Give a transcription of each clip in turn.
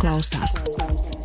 klausās. klausās.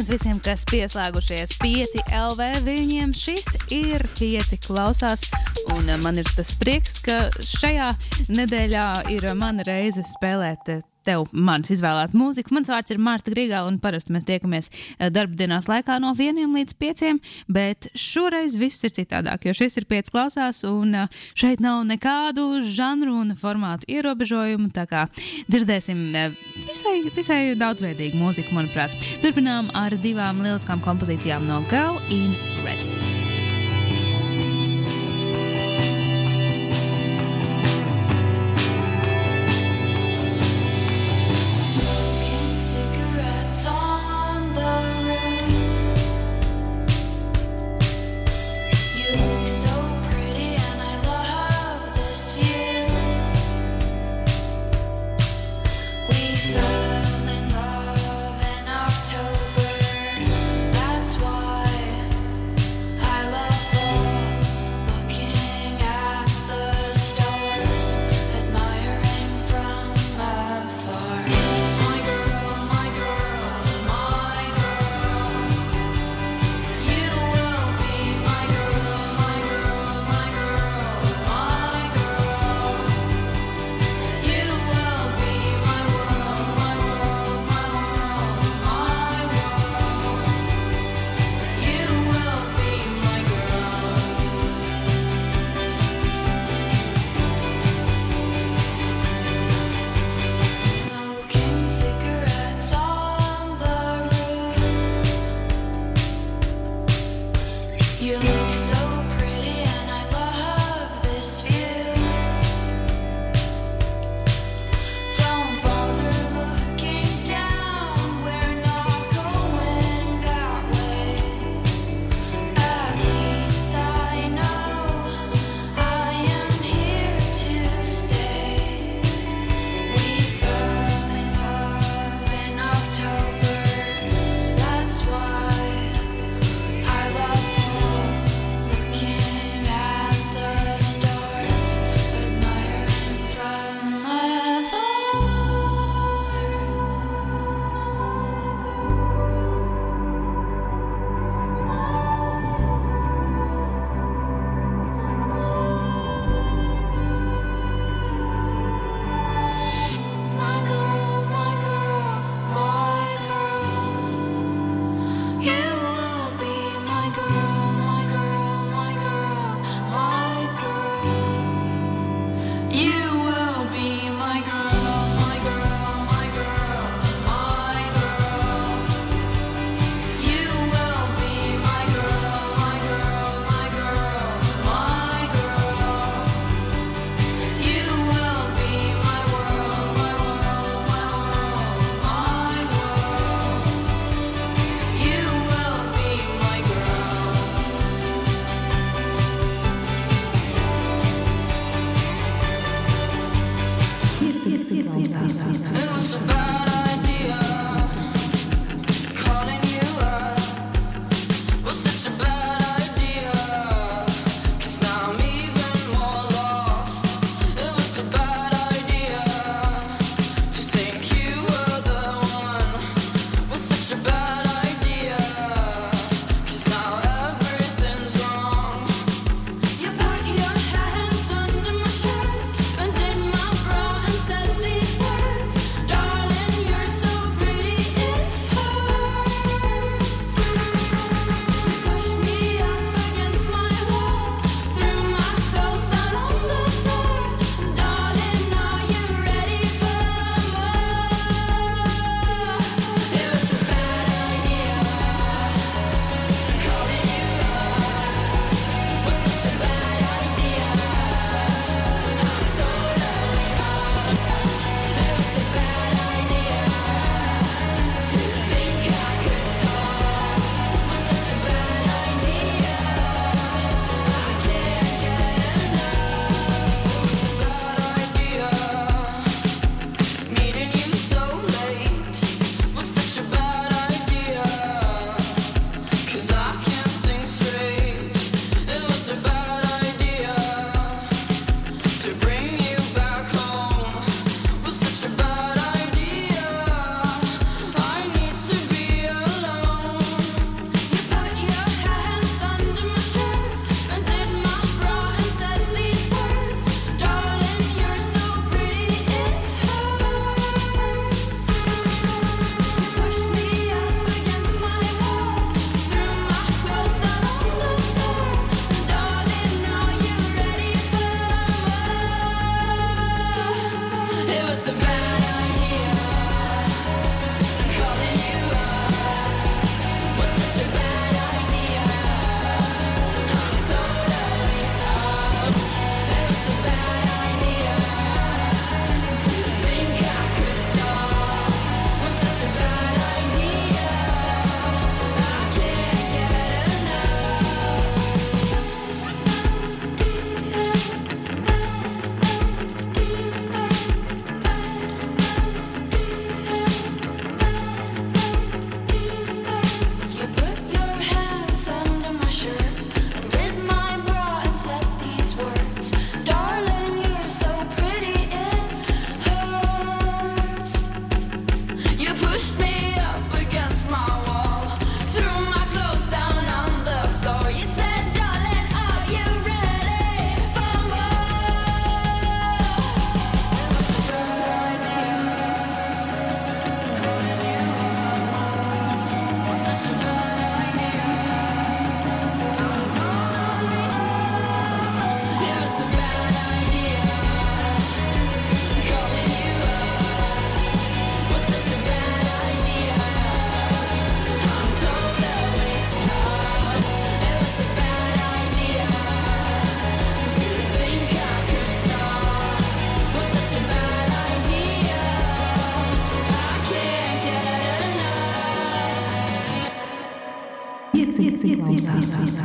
Sveiciens visiem, kas pieslēgušies 5 LV. Viņiem šis ir 5 klausās, un man ir tas prieks, ka šajā nedēļā ir mana reize spēlēt tev manas izvēlēta mūzika. Mans vārds ir Marta Grigāla, un parasti mēs tiekamies eh, darbdienās laikā no vieniem līdz pieciem, bet šoreiz viss ir citādāk, jo šis ir pieci klausās, un eh, šeit nav nekādu žanru un formātu ierobežojumu, tā kā dzirdēsim eh, visai, visai daudzveidīgu mūziku, manuprāt. Turpinām ar divām lieliskām kompozīcijām no Girl in Pieci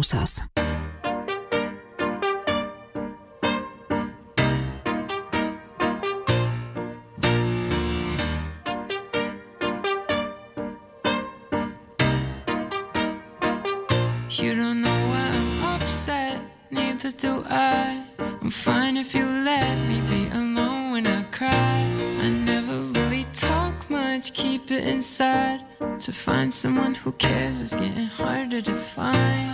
klausās. You don't know why I'm upset, neither do I. I'm fine if you let me be alone when I cry. I never really talk much, keep it inside. To find someone who cares is getting harder to find.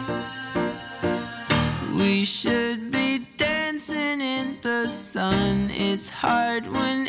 We should be dancing in the sun. It's hard when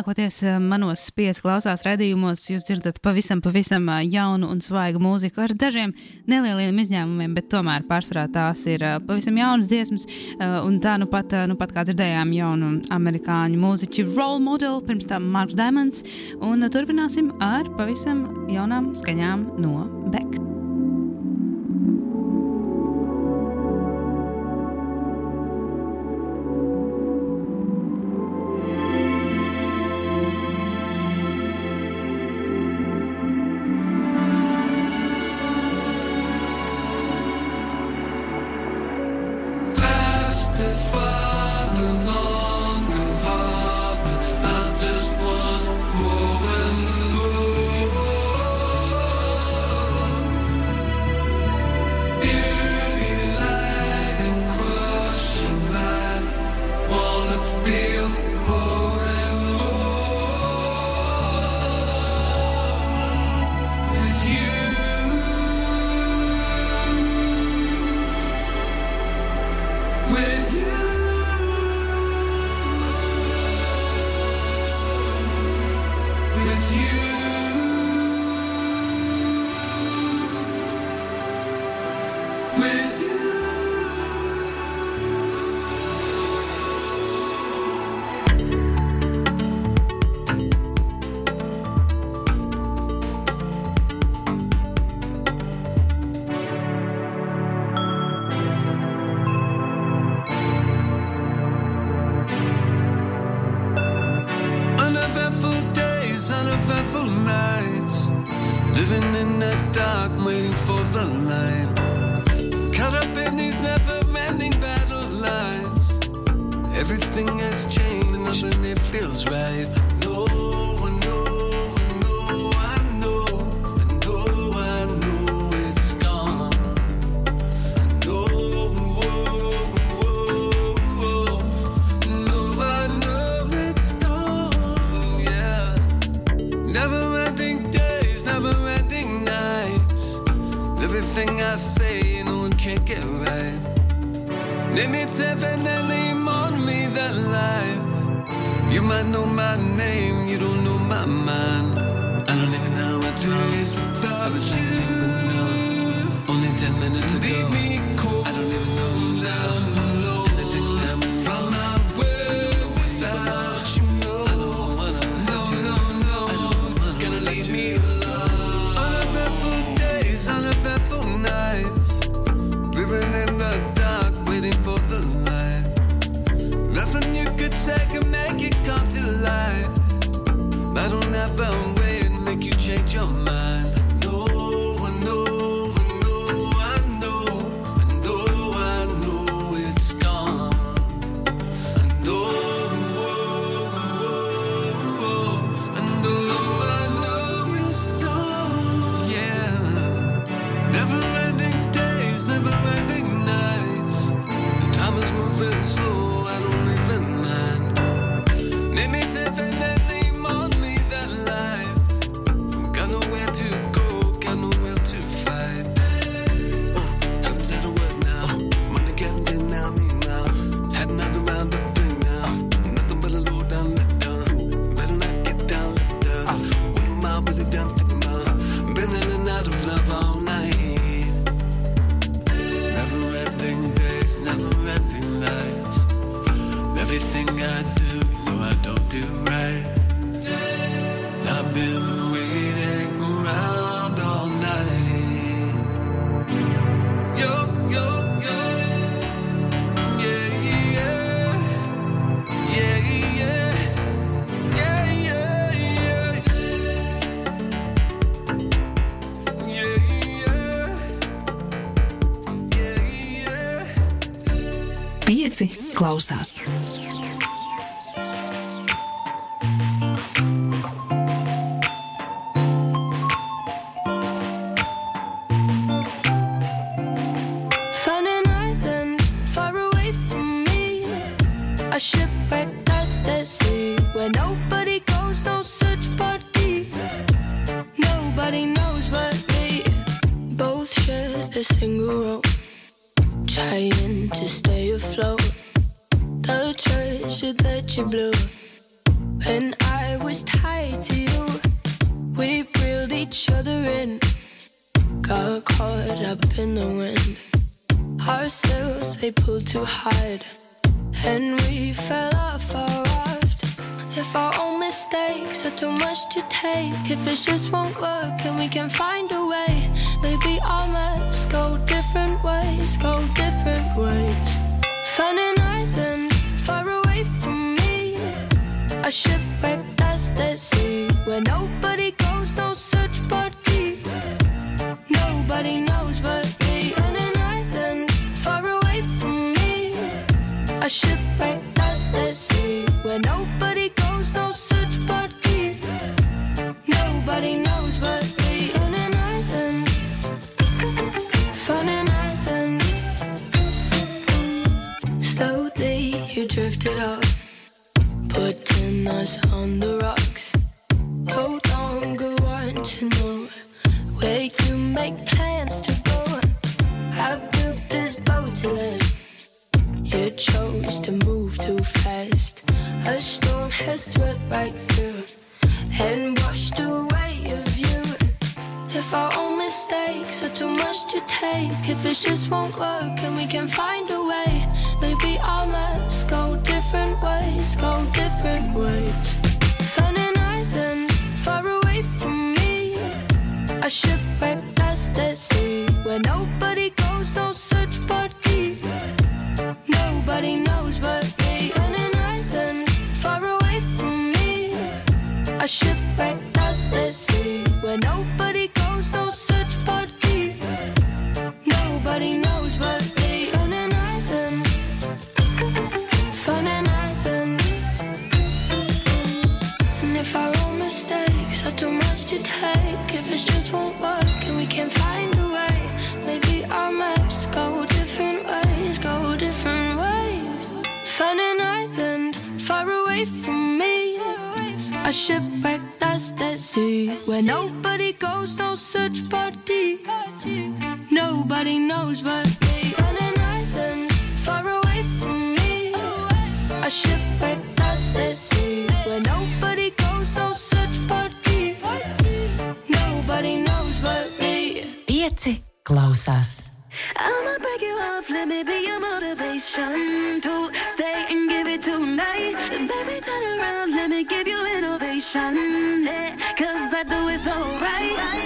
lielākoties eh, manos pieci klausās redzījumos, jūs dzirdat pavisam, pavisam eh, jaunu un svaigu mūziku ar dažiem nelieliem izņēmumiem, bet tomēr pārsvarā tās ir eh, pavisam jaunas dziesmas. Un tā nu pat, nu pat kā dzirdējām, jaunu amerikāņu mūziķu role model, pirms tam Marks Diamonds. Un turpināsim ar pavisam jaunām skaņām no Beck. it right. Nehmit sevenelli on me that life. You might know my name, you don't know my mind. I don't even know what to do. I was changing, but no. Only ten minutes ago. Leave me más. possible to take. If it just won't work and we can find a way, maybe our maps go different ways, go different ways. Found an island far away from me, a shipwreck lost at sea, where nobody goes, no search but. Nobody knows but me. Found an island far away from me, a shipwreck lost at sea, where nobody. knows no such party. Nobody knows but me. On an island far away from me, a ship across the sea. Where nobody goes, no such party. Nobody knows but me. Pieci klausās. I'ma break you off, let me be your motivation to stay and give it tonight. Baby, turn around, let me give you innovation. Yeah, Cause I do it so right.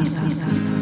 If we try. Let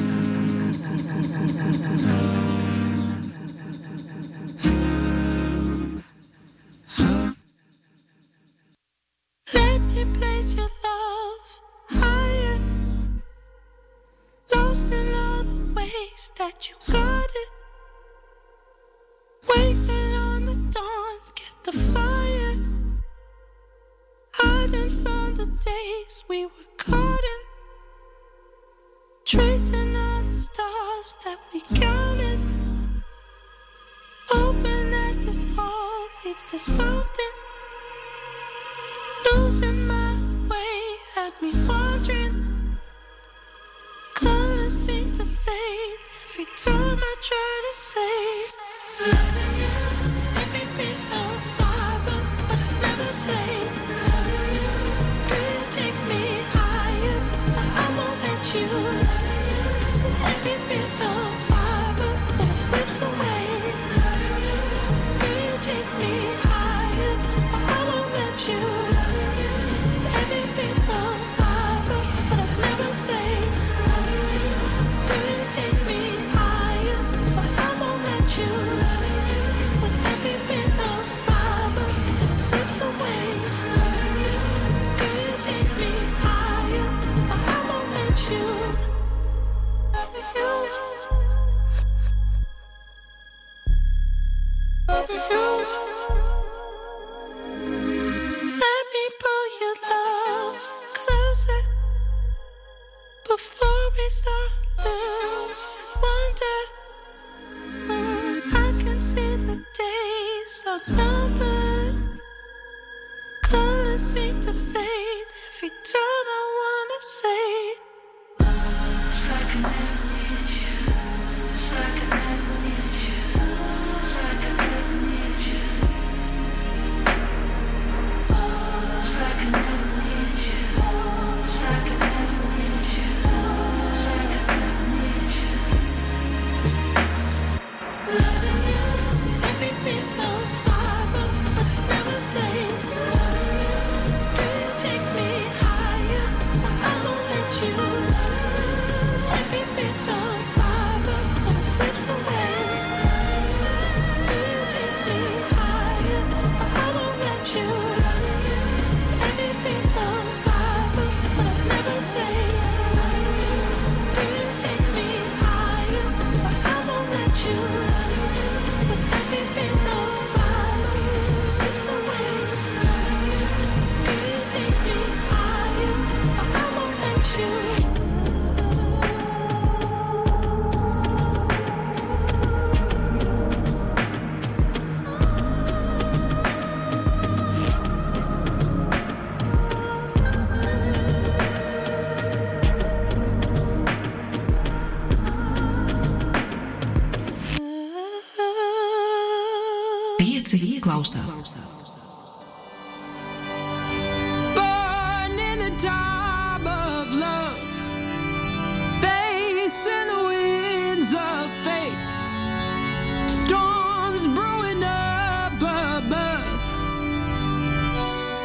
above.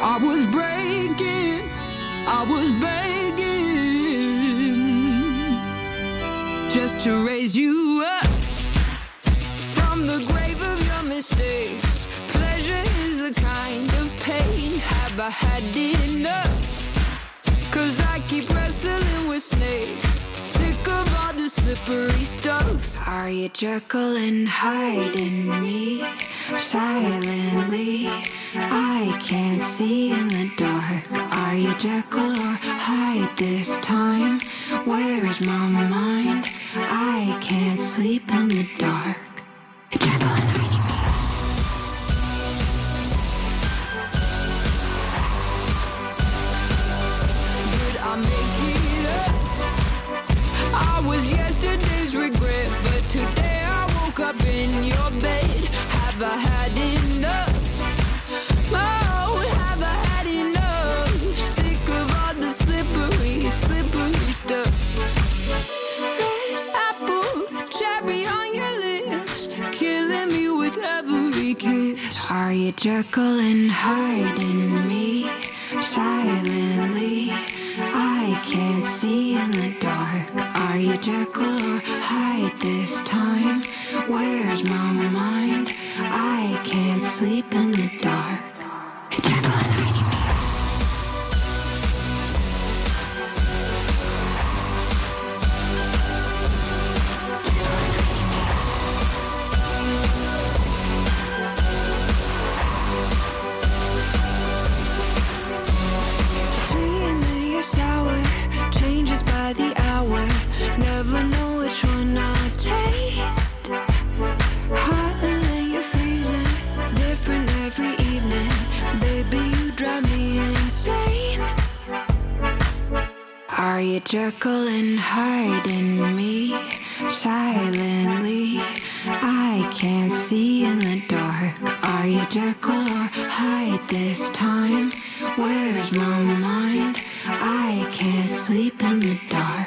I was breaking, I was begging just to raise you up from the grave of your mistakes. A kind of pain. Have I had enough? Cause I keep wrestling with snakes. Sick of all the slippery stuff. Are you Jekyll and Hyde in me? Silently, I can't see in the dark. Are you Jekyll or Hyde this time? Where's my mind? I can't sleep in the dark. Up in your bed. Have I had enough? Oh, have I had enough? Sick of all the slippery, slippery stuff. Red apple, cherry on your lips, killing me with every kiss. Are you Jekyll and Hyde in me? Silently, I can't see in the dark. Are you Jekyll or Hyde this time? Where's my mind? I can't sleep in the dark. Jekyll Are you Jekyll and in me? Silently, I can't see in the dark. Are you Jekyll or Hyde this time? Where's my mind? I can't sleep in the dark.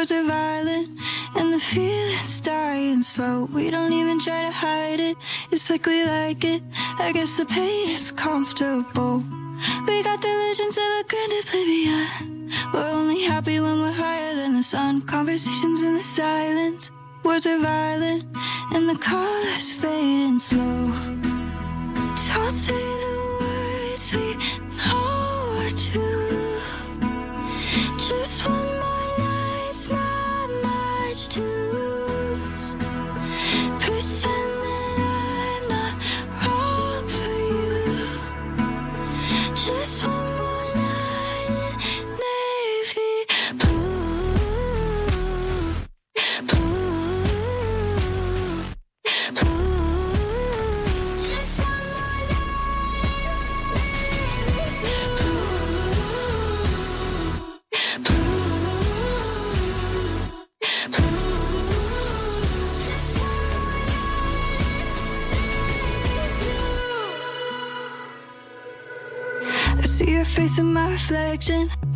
Words are violent and the feeling's dying slow. We don't even try to hide it. It's like we like it. I guess the pain is comfortable. We got delusions of a grand oblivion. We're only happy when we're higher than the sun. Conversations in the silence. Words are violent and the colors fading slow. Don't say the words we know are true. Just one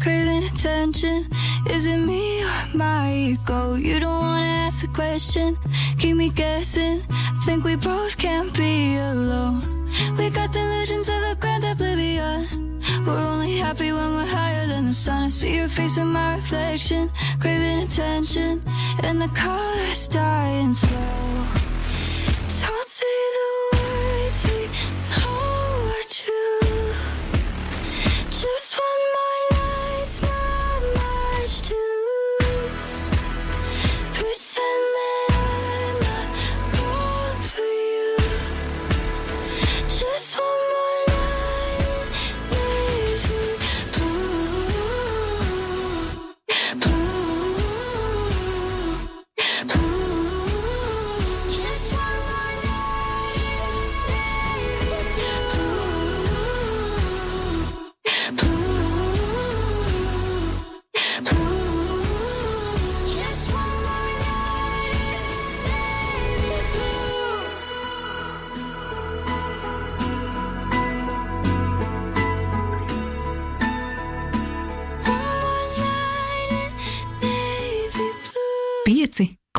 craving attention. Is it me or my ego? You don't wanna ask the question, keep me guessing. Think we both can't be alone. We got delusions of a grand oblivion. We're only happy when we're higher than the sun. I see your face in my reflection, craving attention, and the colors dying slow.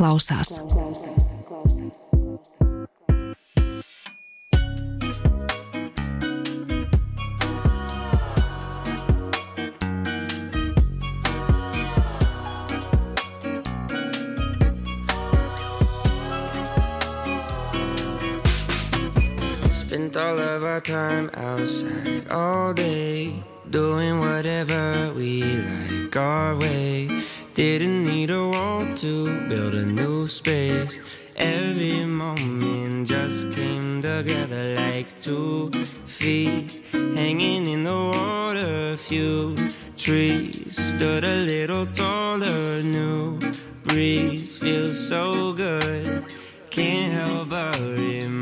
Klausās. Spent all of our time outside all day, doing whatever we like our way. Didn't to build a new space. Every moment just came together like two feet hanging in the water. A few trees stood a little taller. New breeze feels so good. Can't help but remind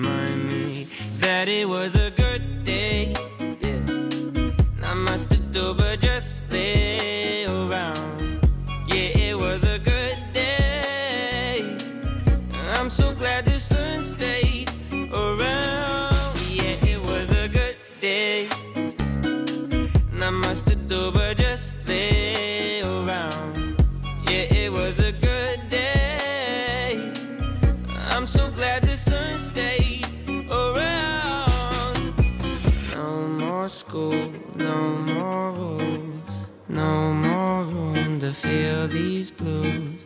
these blues.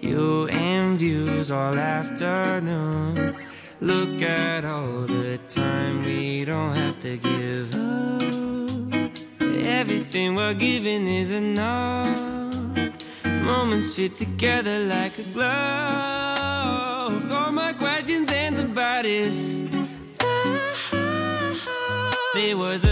You and views all afternoon. Look at all the time we don't have to give up. Everything we're giving is enough. Moments fit together like a glove. All my questions and about this. It was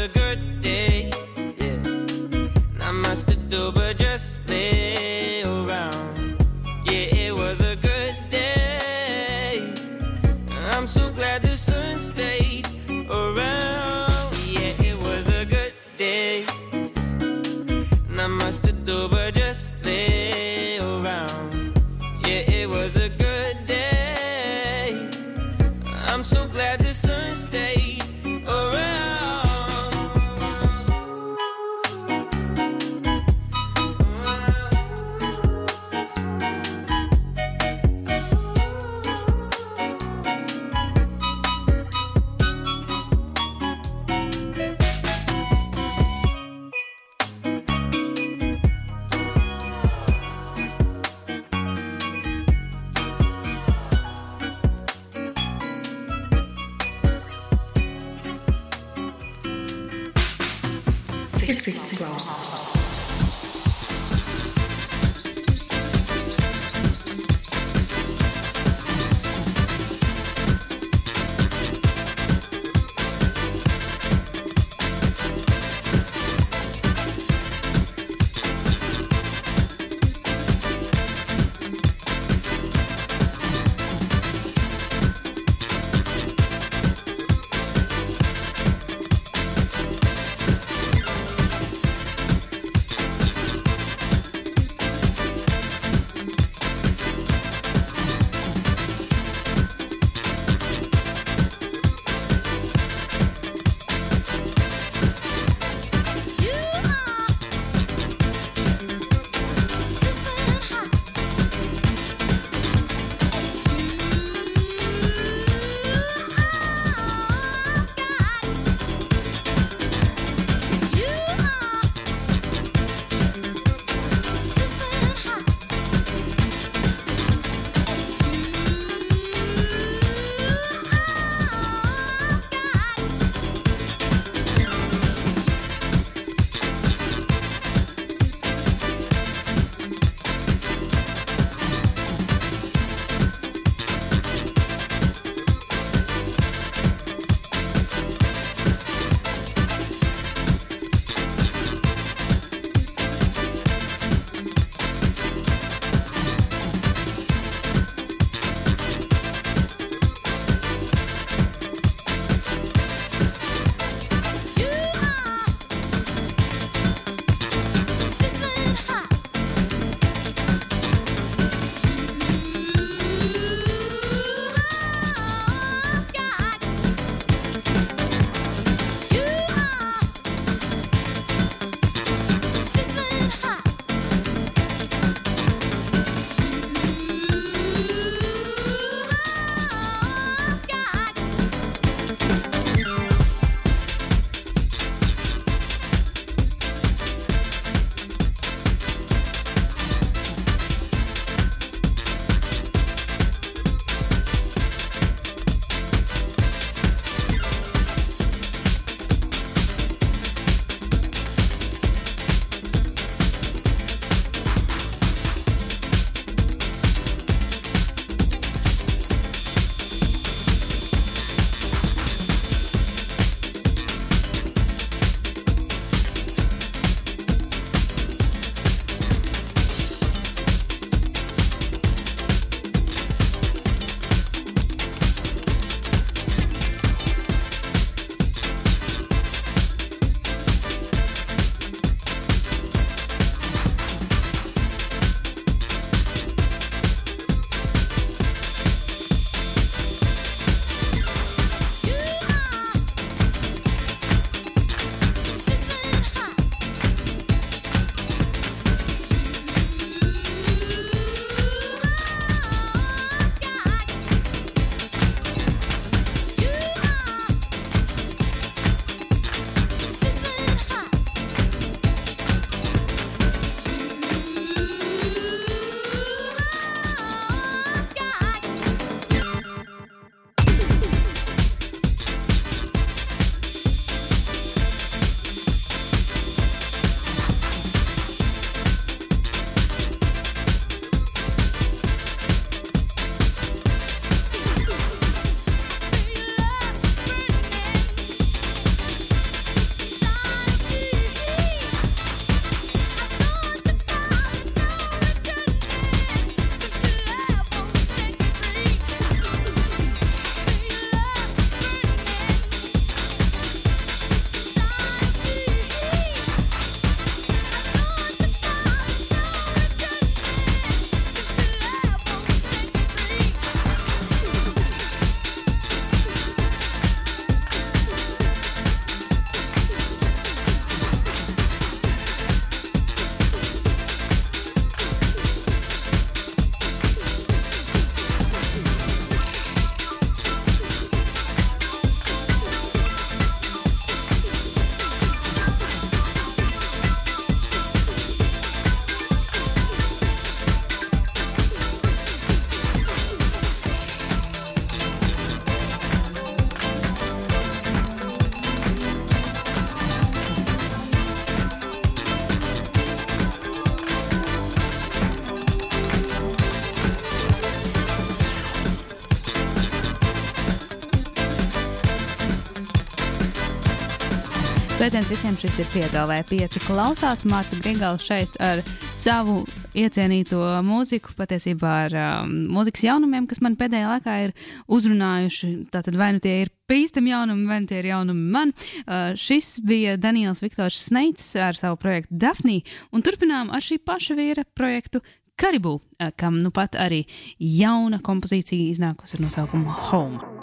Sveiciens visiem, šis ir piedāvē pieci klausās. Mārta Grigāla šeit ar savu iecienīto mūziku, patiesībā ar um, mūzikas jaunumiem, kas man pēdējā laikā ir uzrunājuši. Tātad vai nu tie ir pīstam jaunumi, vai nu tie ir jaunumi man. Uh, šis bija Daniels Viktors Sneits ar savu projektu Dafnī, un turpinām ar šī paša vīra projektu Karibū, uh, kam nu pat arī jauna kompozīcija iznākusi ar nosaukumu Home.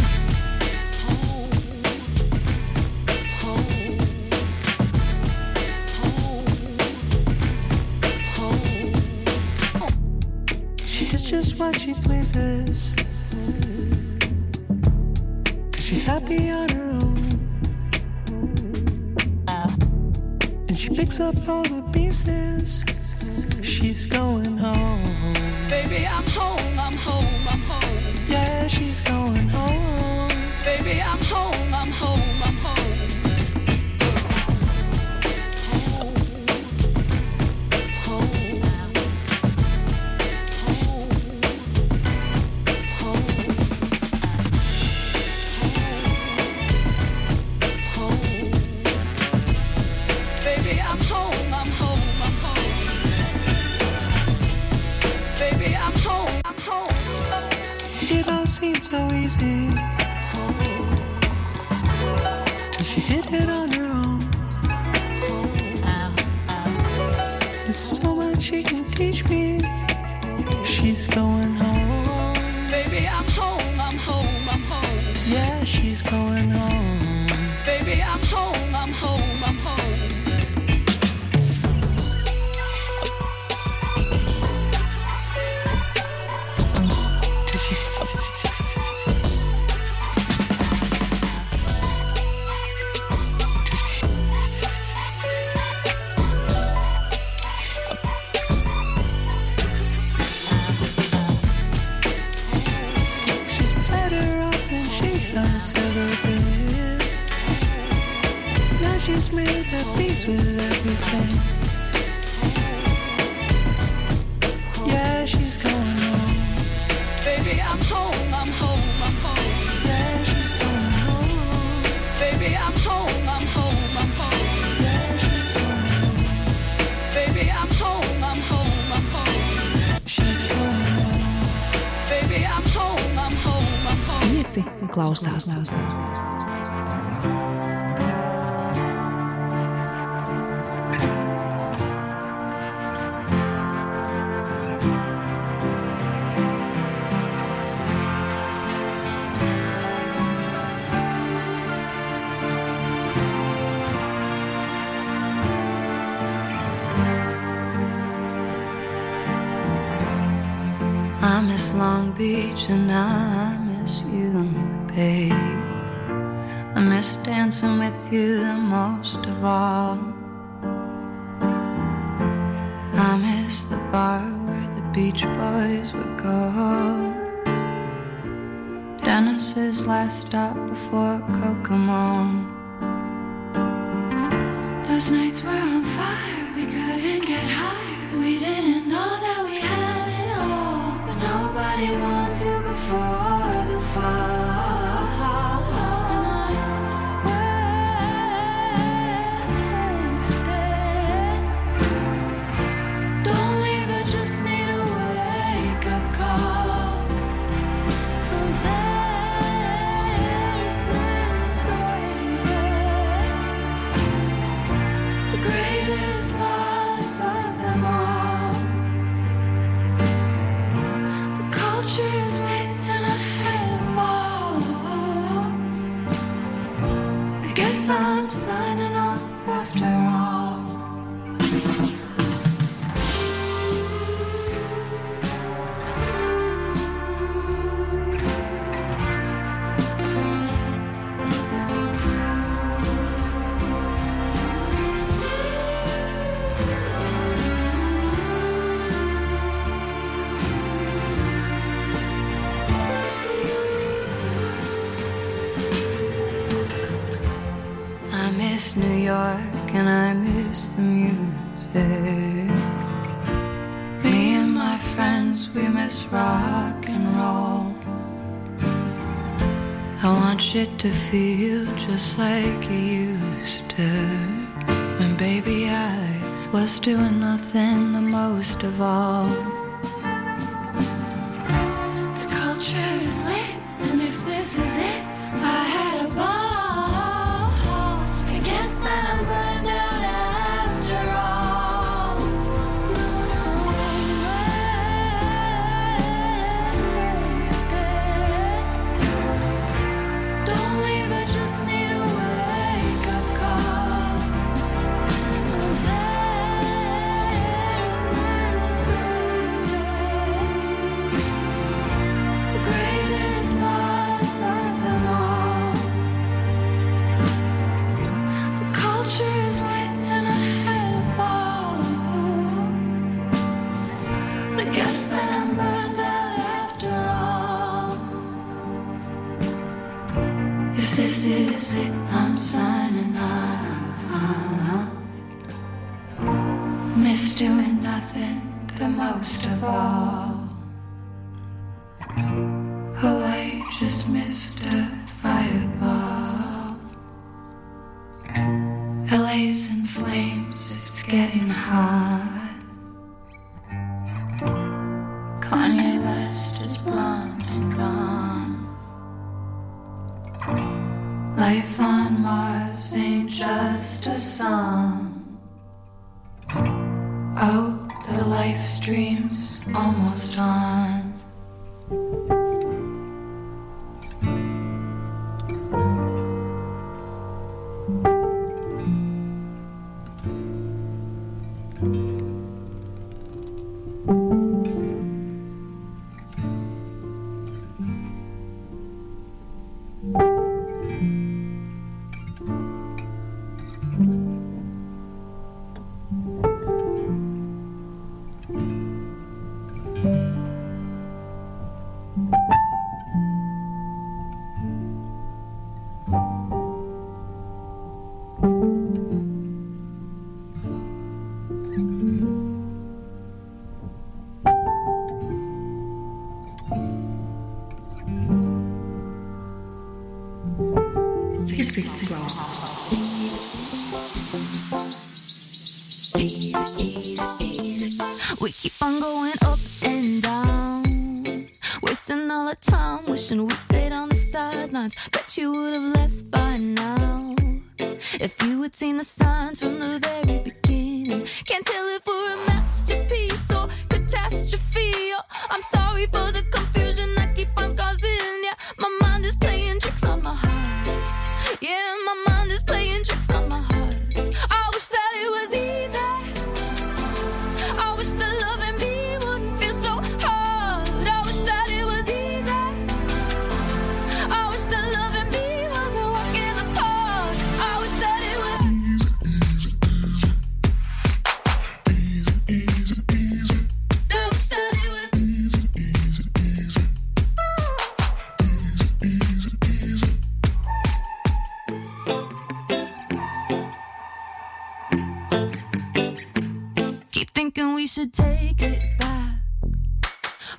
just what she pleases. Cause she's happy on her own. Uh. And she picks up all the pieces. She's going home. Baby, I'm home, I'm home, I'm home. Yeah, she's going home. Baby, I'm home, I'm home. 尘埃 we miss rock and roll. I want you to feel just like you used to. When baby, I was doing nothing the most of all. The culture is late, and if this is most of all.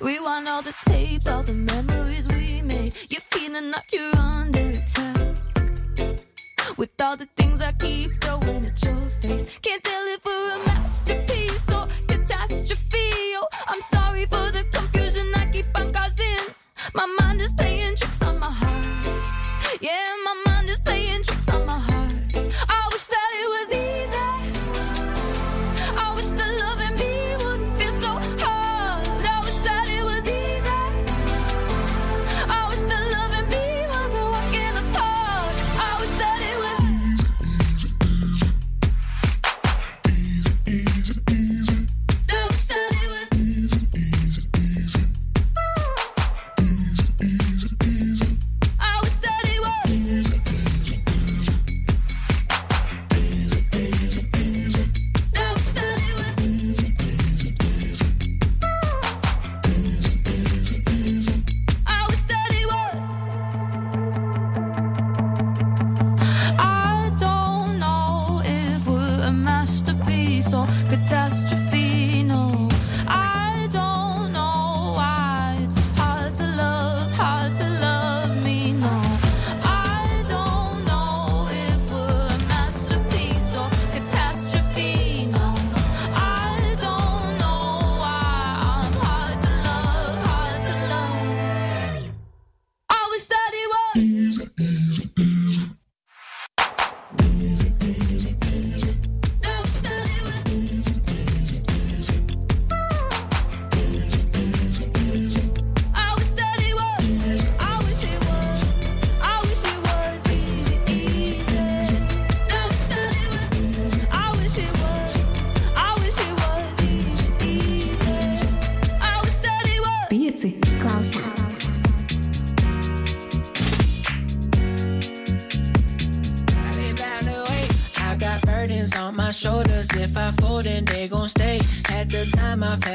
Rewind all the tapes, all the memories we made. You're feeling like you're under attack. With all the things I keep throwing at your face. Can't tell if we're a masterpiece or catastrophe. Oh, I'm sorry for the confusion I keep on causing. My mind is playing tricks on my heart. Yeah, my mind is playing tricks.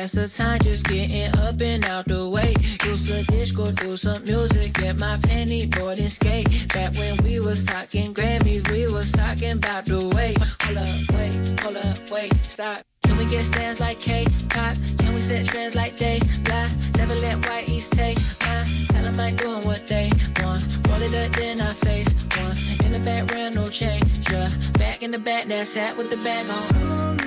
Pass the time, just getting up and out the way. Use a dish, go do some music, get my penny board and skate. Back when we was talking Grammys, we was talking about the way. Hold up, wait, hold up, wait, stop. Can we get stands like K-pop? Can we set trends like they lie? Never let white East take mine. Tell them I ain't doing what they want. Roll it up, then I face one. In the background, no change. Yeah. Back in the back, that's sat with the bag on.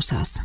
Pieci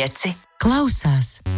5. Klausās!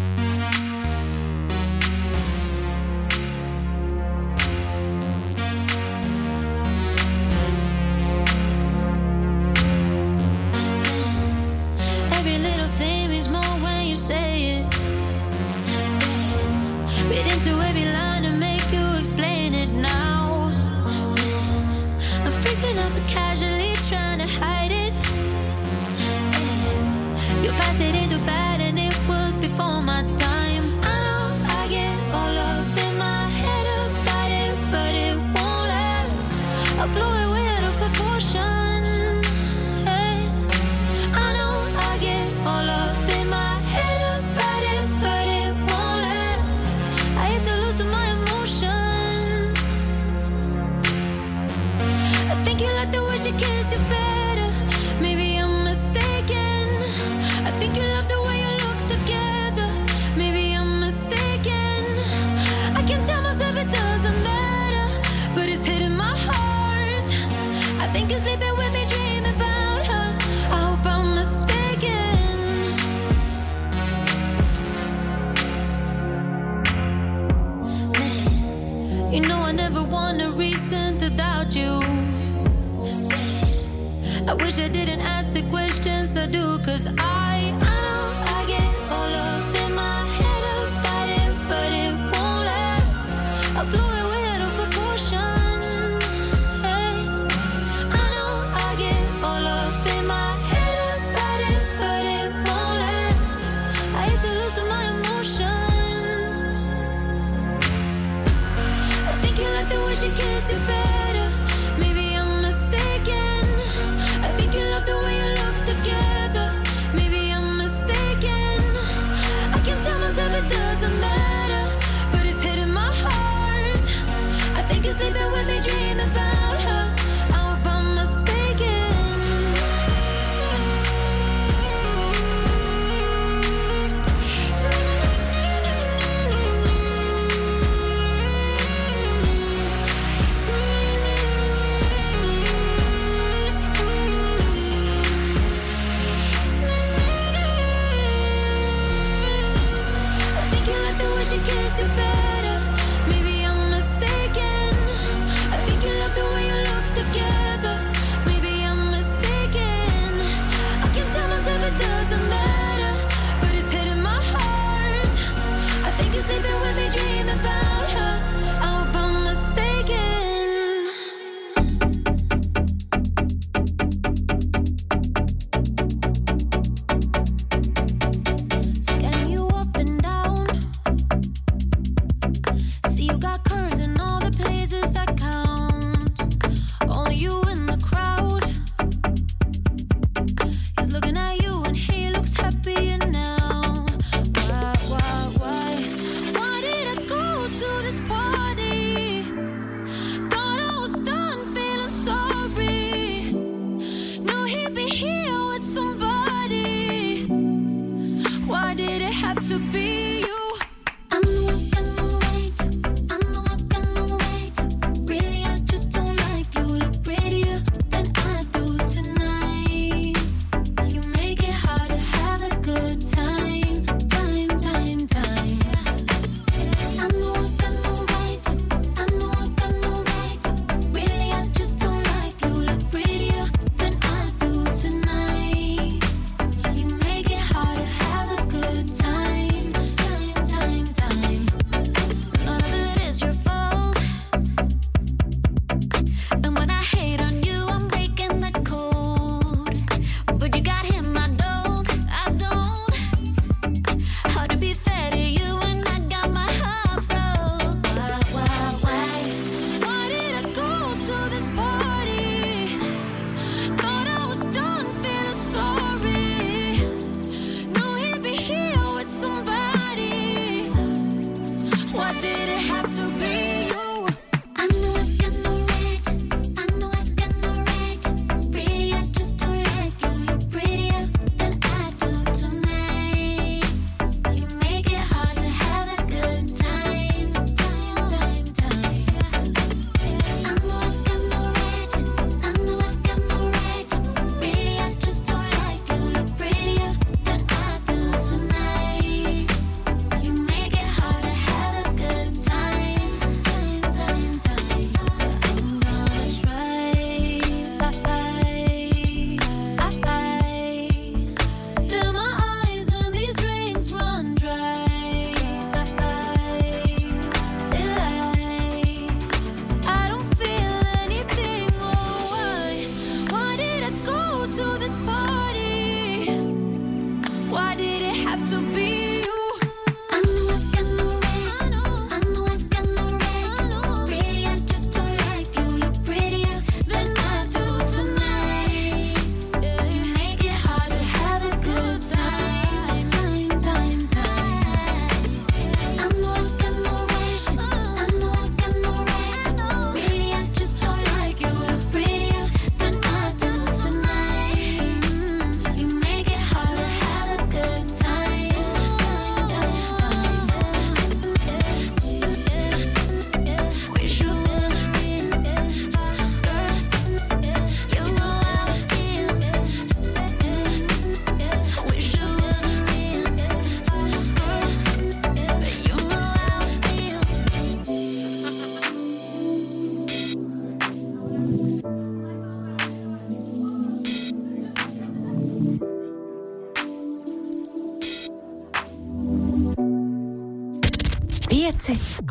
Did it have to be you?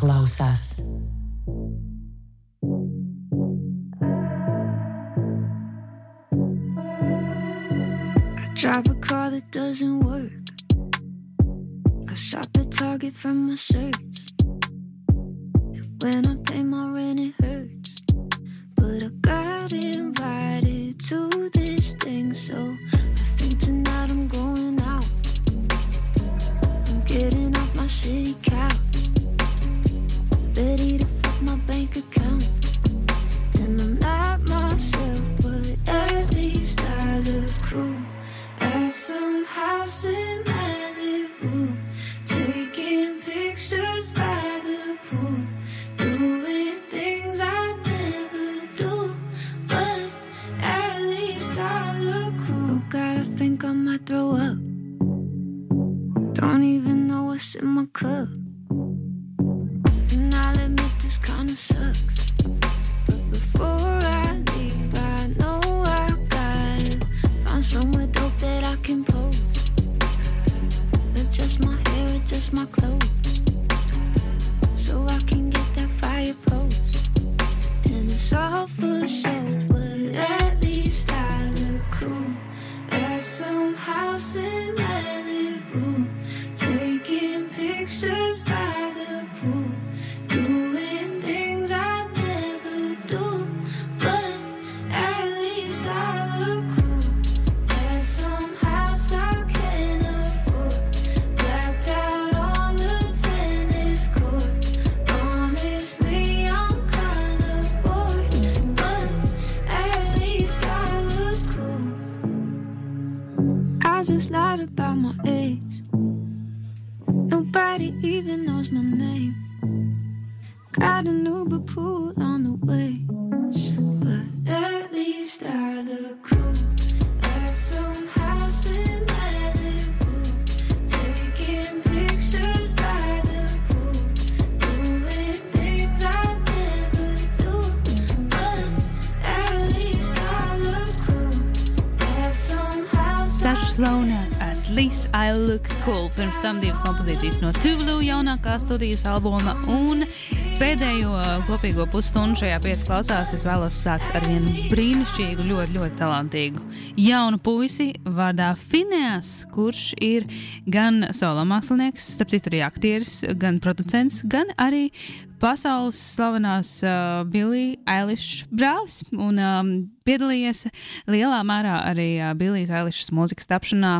Pieci Pirms tam divas kompozīcijas no Tuvlu jaunākā studijas albuma un pēdējo uh, kopīgo pusstundu šajā piecā klausās. Es vēlos sākt ar vienu brīnišķīgu, ļoti, ļoti talantīgu jaunu puisi vārdā Fineas, kurš ir gan solo mākslinieks, starp citu arī aktieris, gan producents, gan arī pasaules slavenās uh, Billy Eilish brālis un um, piedalījies lielā mērā arī uh, Billy Eilish mūzikas tapšanā,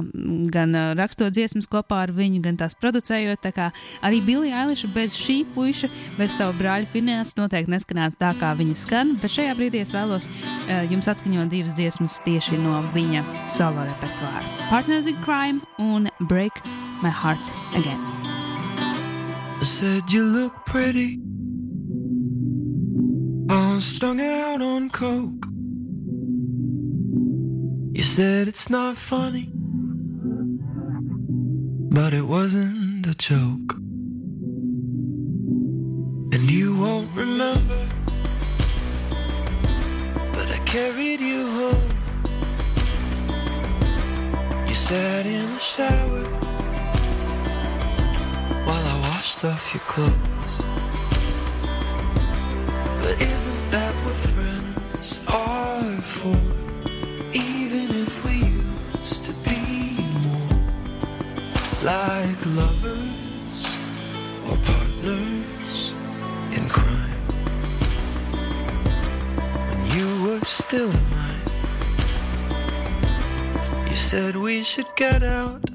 gan uh, rakstot dziesmas kopā ar viņu, gan tās producējot. Tā kā arī Billy Eilish bez šī puiša, bez savu brāļa Finēs noteikti neskanētu tā, kā viņa skan, bet šajā brīdī es vēlos uh, jums atskaņot divas dziesmas tieši no viņa solo repertuāra. Partners in Crime un Break My Heart Again. I said you look pretty. All strung out on coke. You said it's not funny, but it wasn't a joke. And you won't remember, but I carried you home. You sat in the shower while I washed off your clothes. But isn't that what friends are for? Even if we used to be more like lovers or partners in crime. When you were still mine, you said we should get out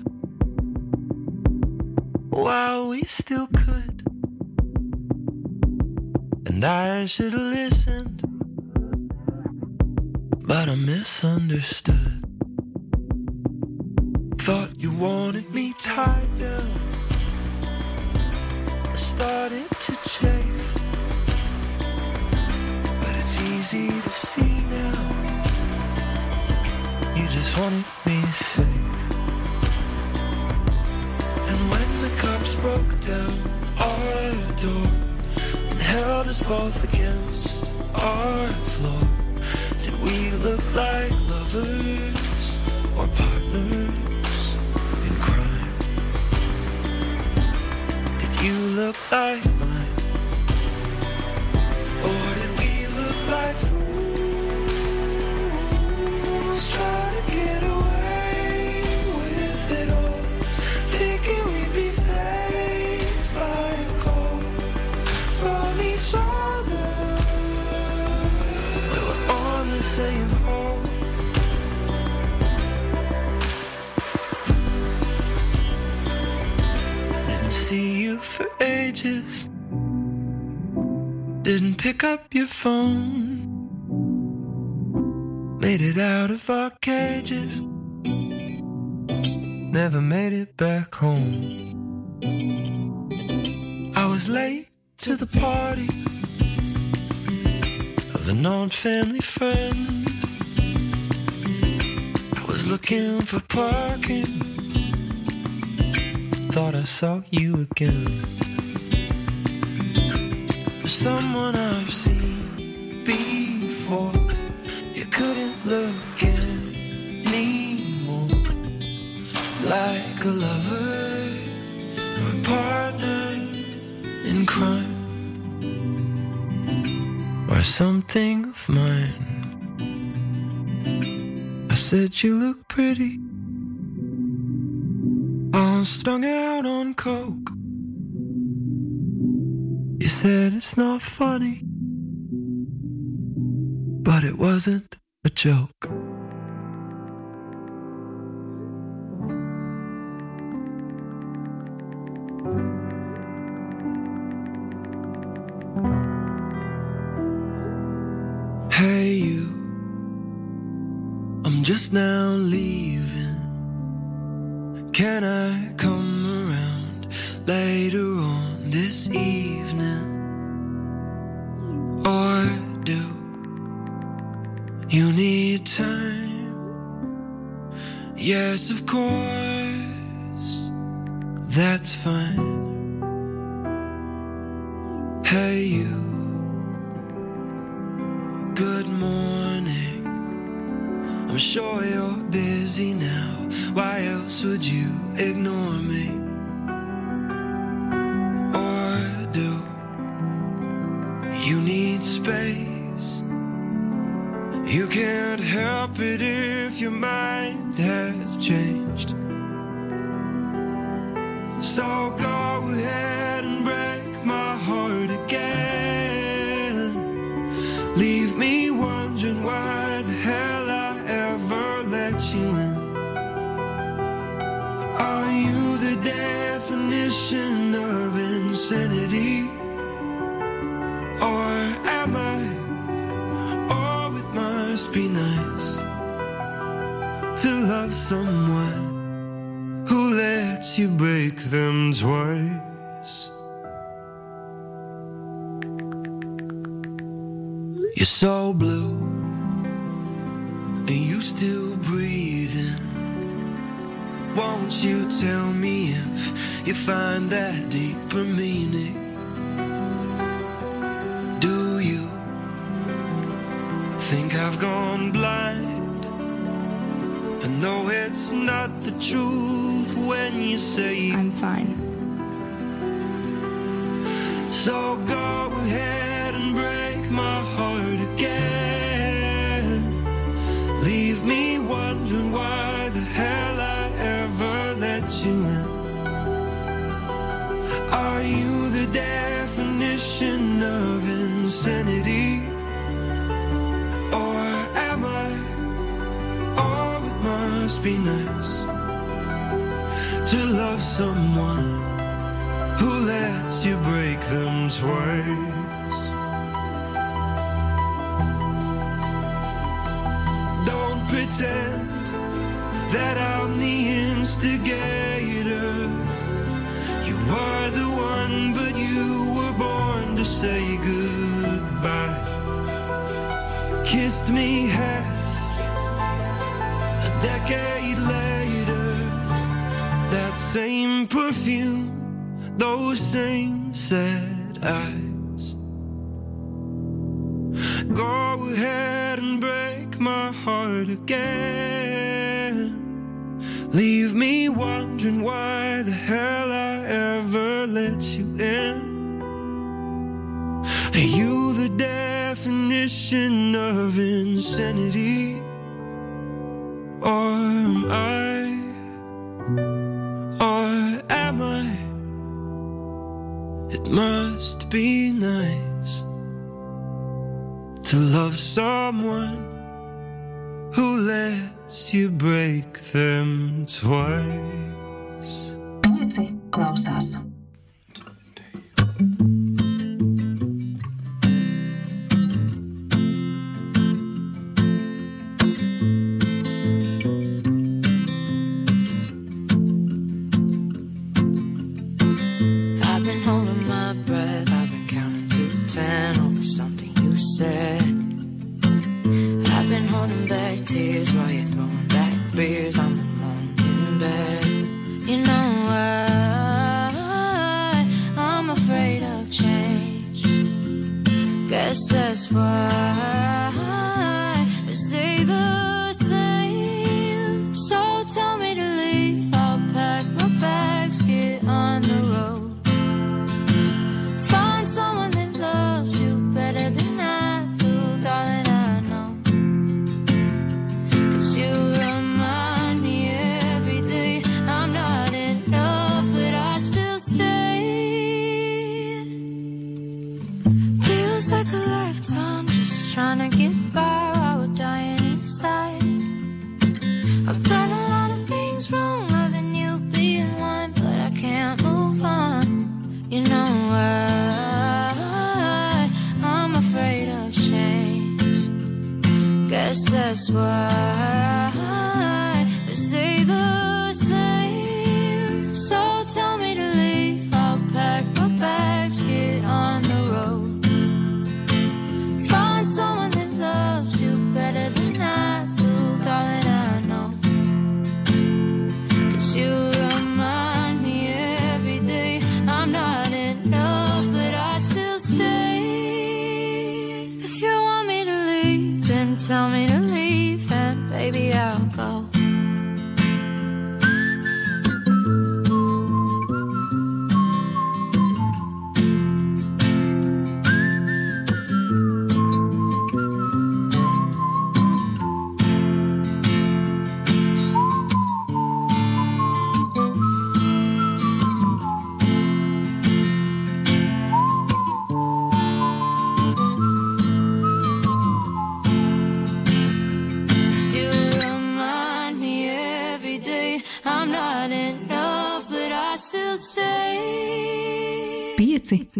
while we still could. And I should have listened, but I misunderstood. Thought you wanted me tied down. I started to chafe, but it's easy to see now. You just wanted me safe. And when the cops broke down our door held us both against our floor, did we look like lovers or partners in crime? Did you look like for ages. Didn't pick up your phone. Made it out of our cages. Never made it back home. I was late to the party of a non family friend. I was looking for parking. Thought I saw you again. Someone I've seen before. You couldn't look anymore like a lover or a partner in crime or something of mine. I said you look pretty, all strung out on coke. You said it's not funny, but it wasn't a joke. Hey, you, I'm just now leaving. Can I come around later on this evening? Or do you need time? Yes, of course, that's fine. Hey, you. Good morning. I'm sure you're busy now. Why else would you ignore me? Or do you need space? You can't help it if your mind has changed. To love someone who lets you break them twice. You're so blue, and you still breathing. Won't you tell me if you find that deeper meaning? It's not the truth when you say I'm fine. So go must be nice to love someone who lets you break them twice. Perfume, those same twice?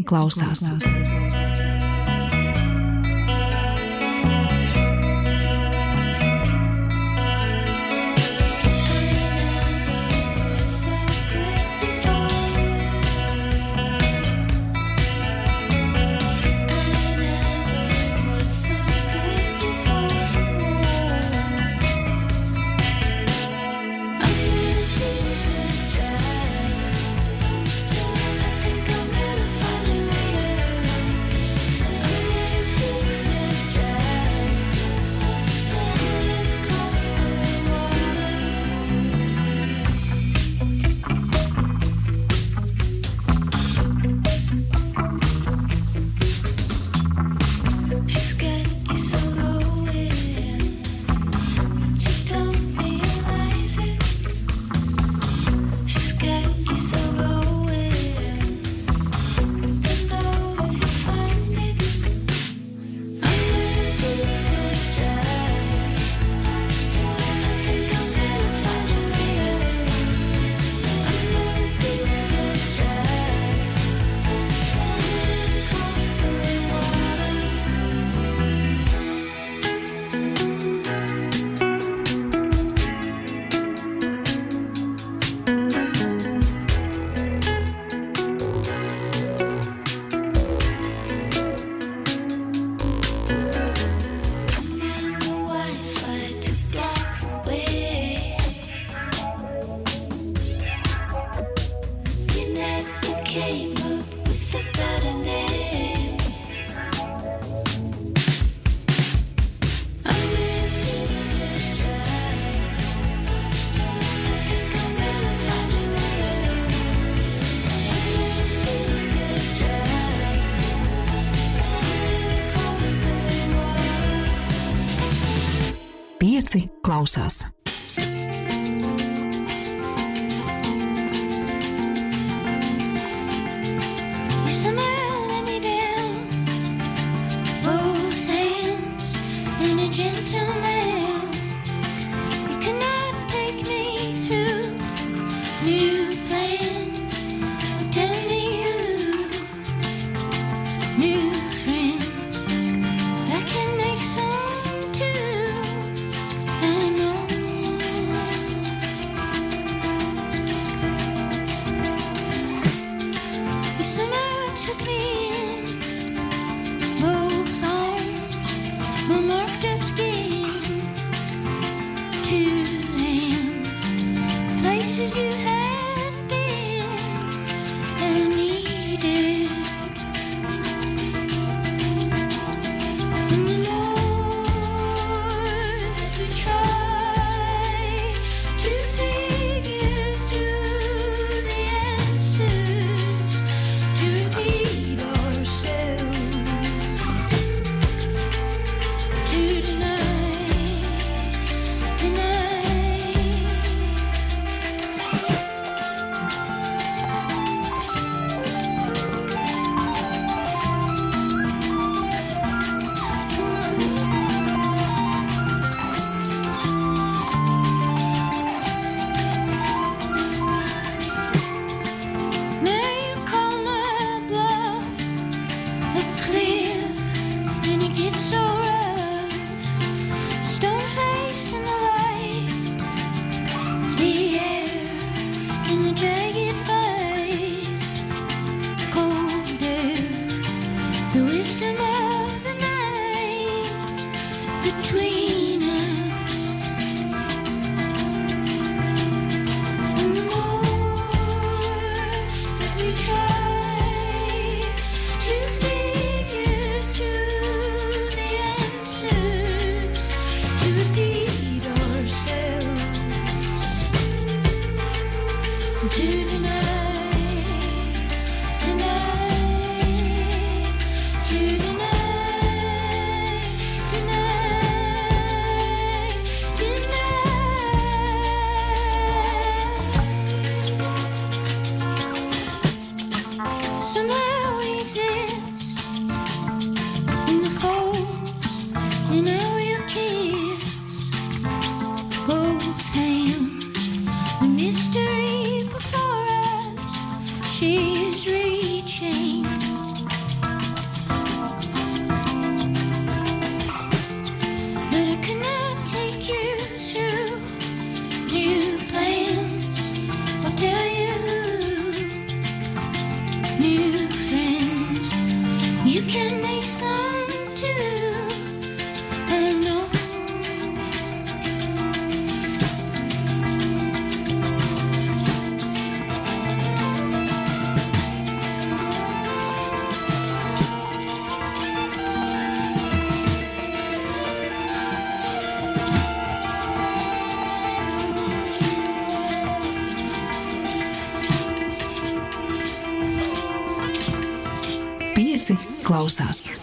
klausās. klausās. Pieci klausās.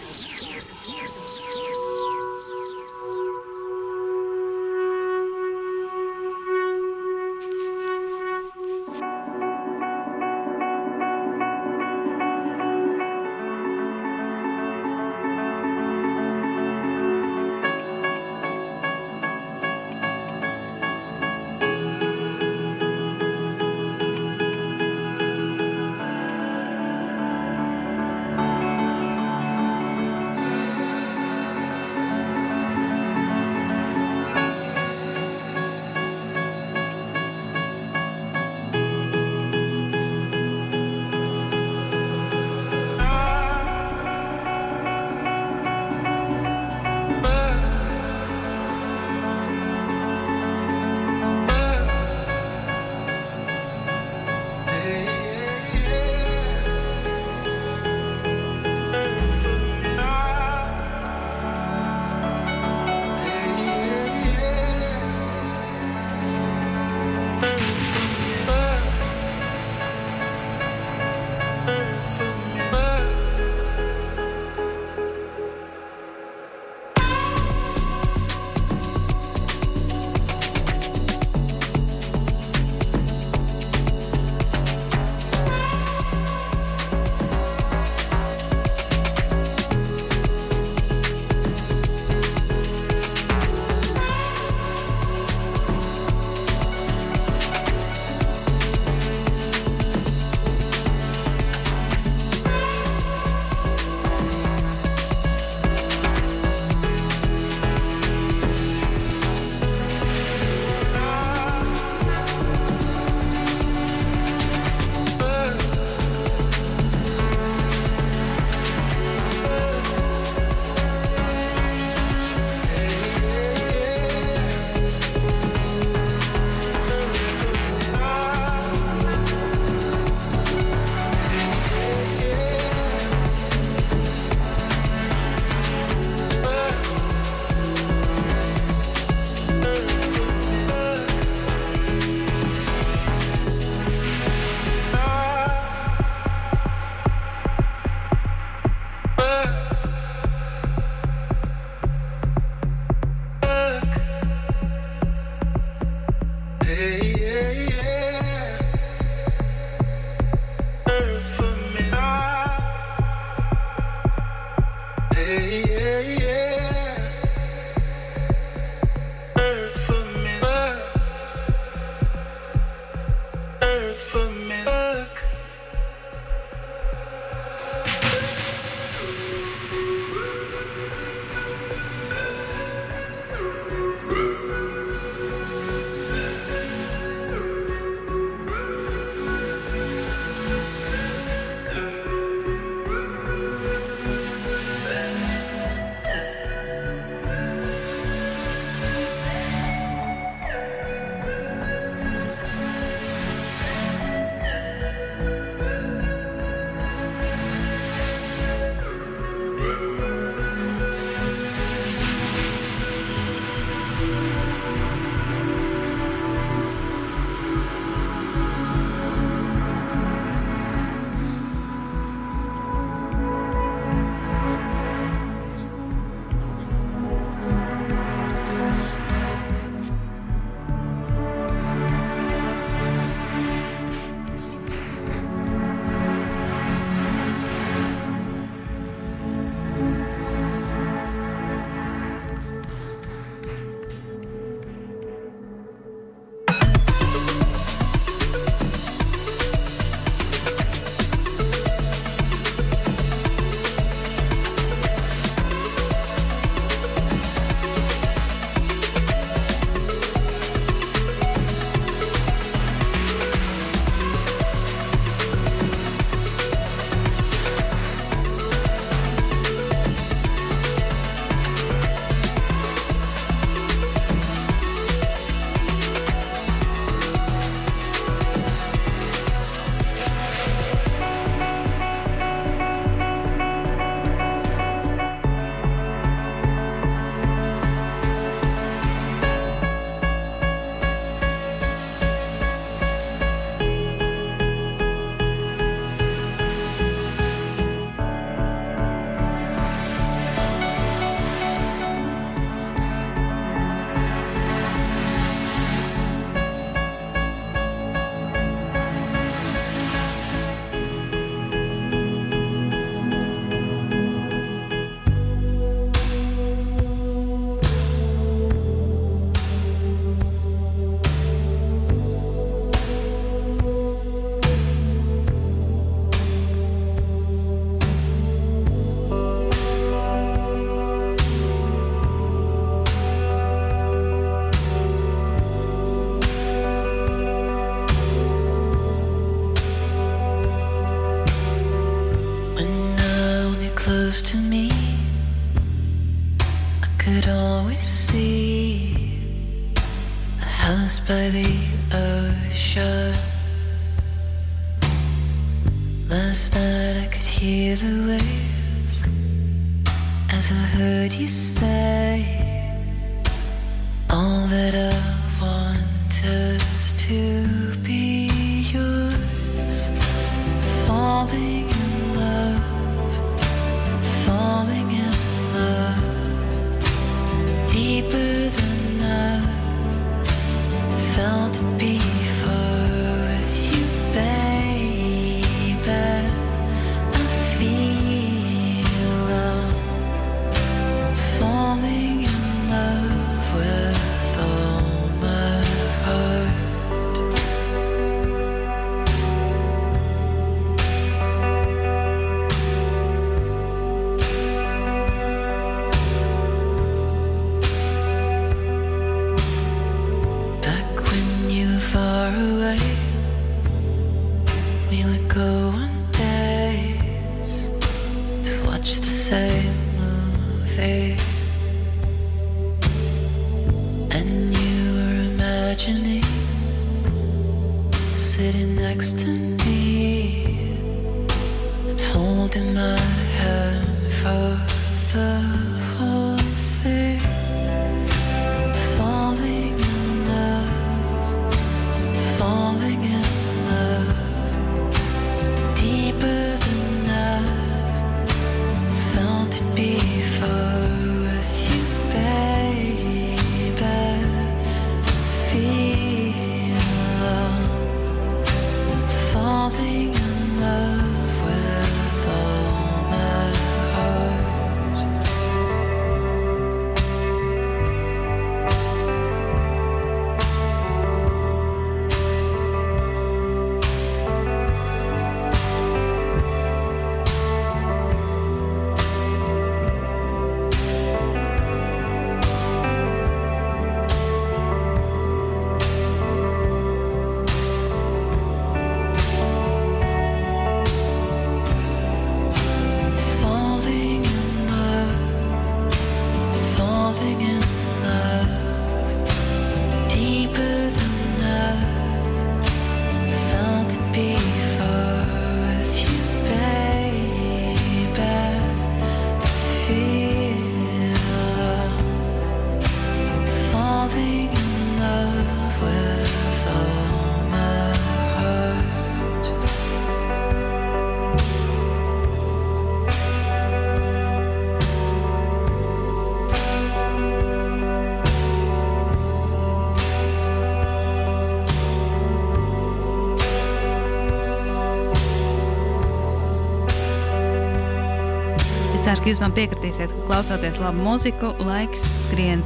Ka jūs man piekritīsiet, ka klausoties labu mūziku, laiks skrien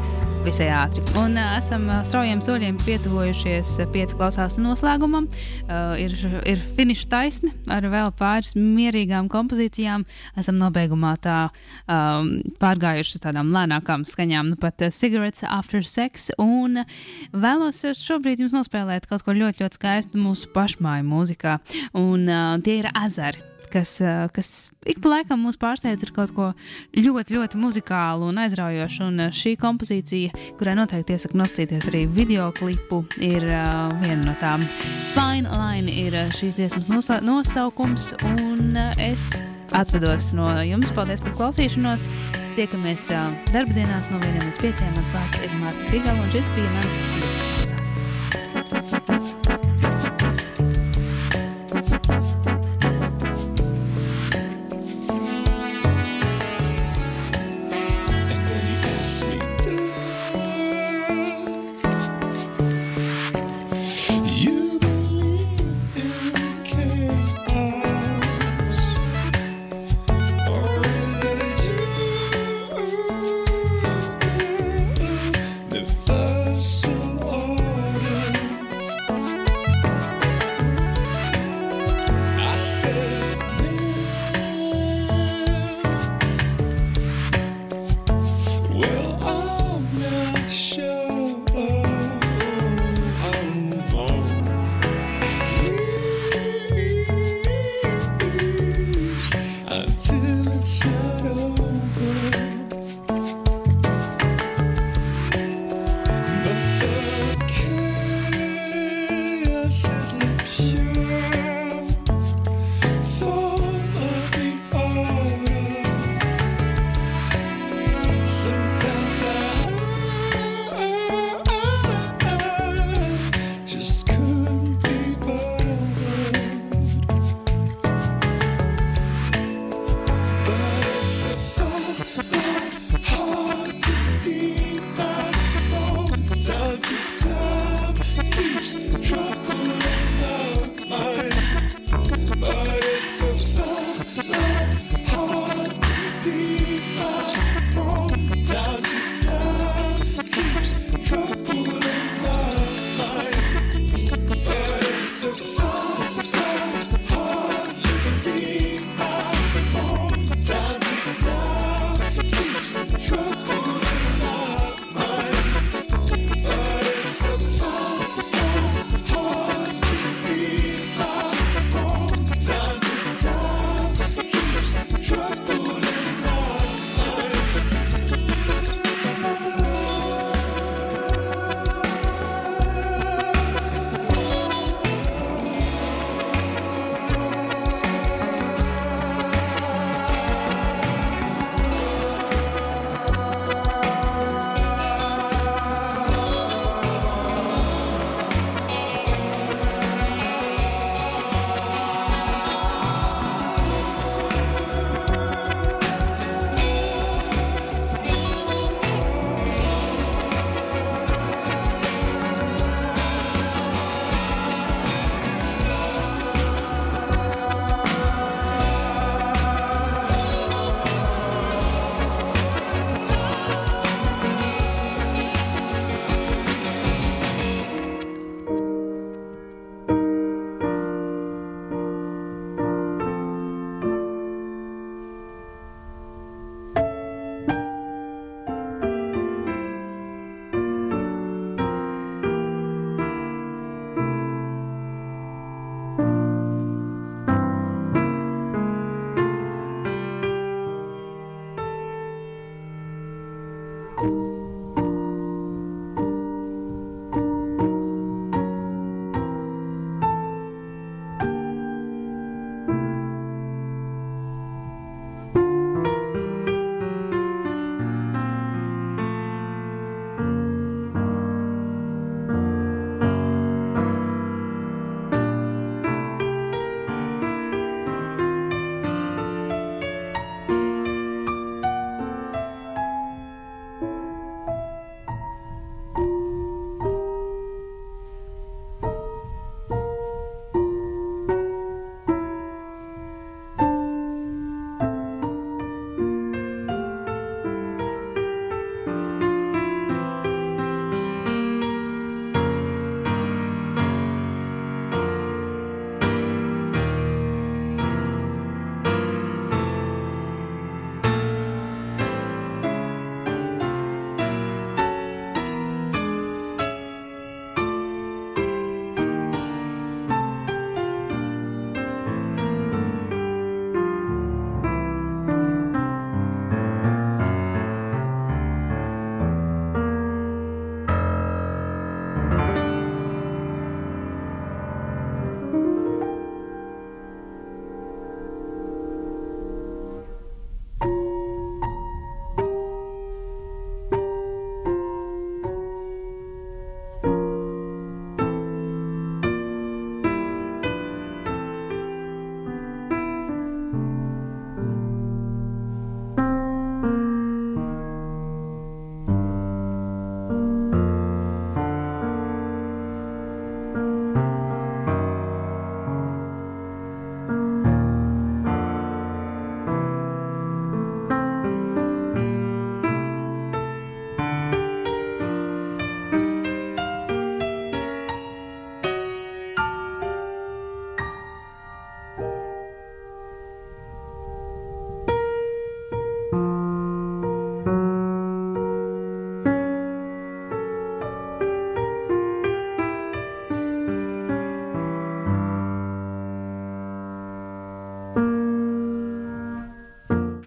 visai ātri. Un uh, esam uh, straujiem soļiem pietuvojušies uh, pieci klausās noslēgumam. Uh, ir, ir finiša taisni ar vēl pāris mierīgām kompozīcijām. Esam nobeigumā tā um, pārgājuši uz tādām lēnākām skaņām, nu pat uh, Cigarettes After Sex. Un vēlos uh, šobrīd jums nospēlēt kaut ko ļoti, ļoti skaistu mūsu pašmāju mūzikā. Un uh, tie ir ezeri kas, eh, kas ik pa laikam mūs pārsteidz ar kaut ko ļoti, ļoti muzikālu un aizraujošu. Un eh, šī kompozīcija, kurai noteikti iesaka nostīties arī video klipu, ir uh, viena no tām. Fine Line ir šīs dziesmas nosa nosaukums, un uh, es atvados no jums. Paldies par klausīšanos! Tiekamies uh, darbdienās no 1 līdz 5. Mans vārds ir Mārta Krigala, un šis bija mans piecas. And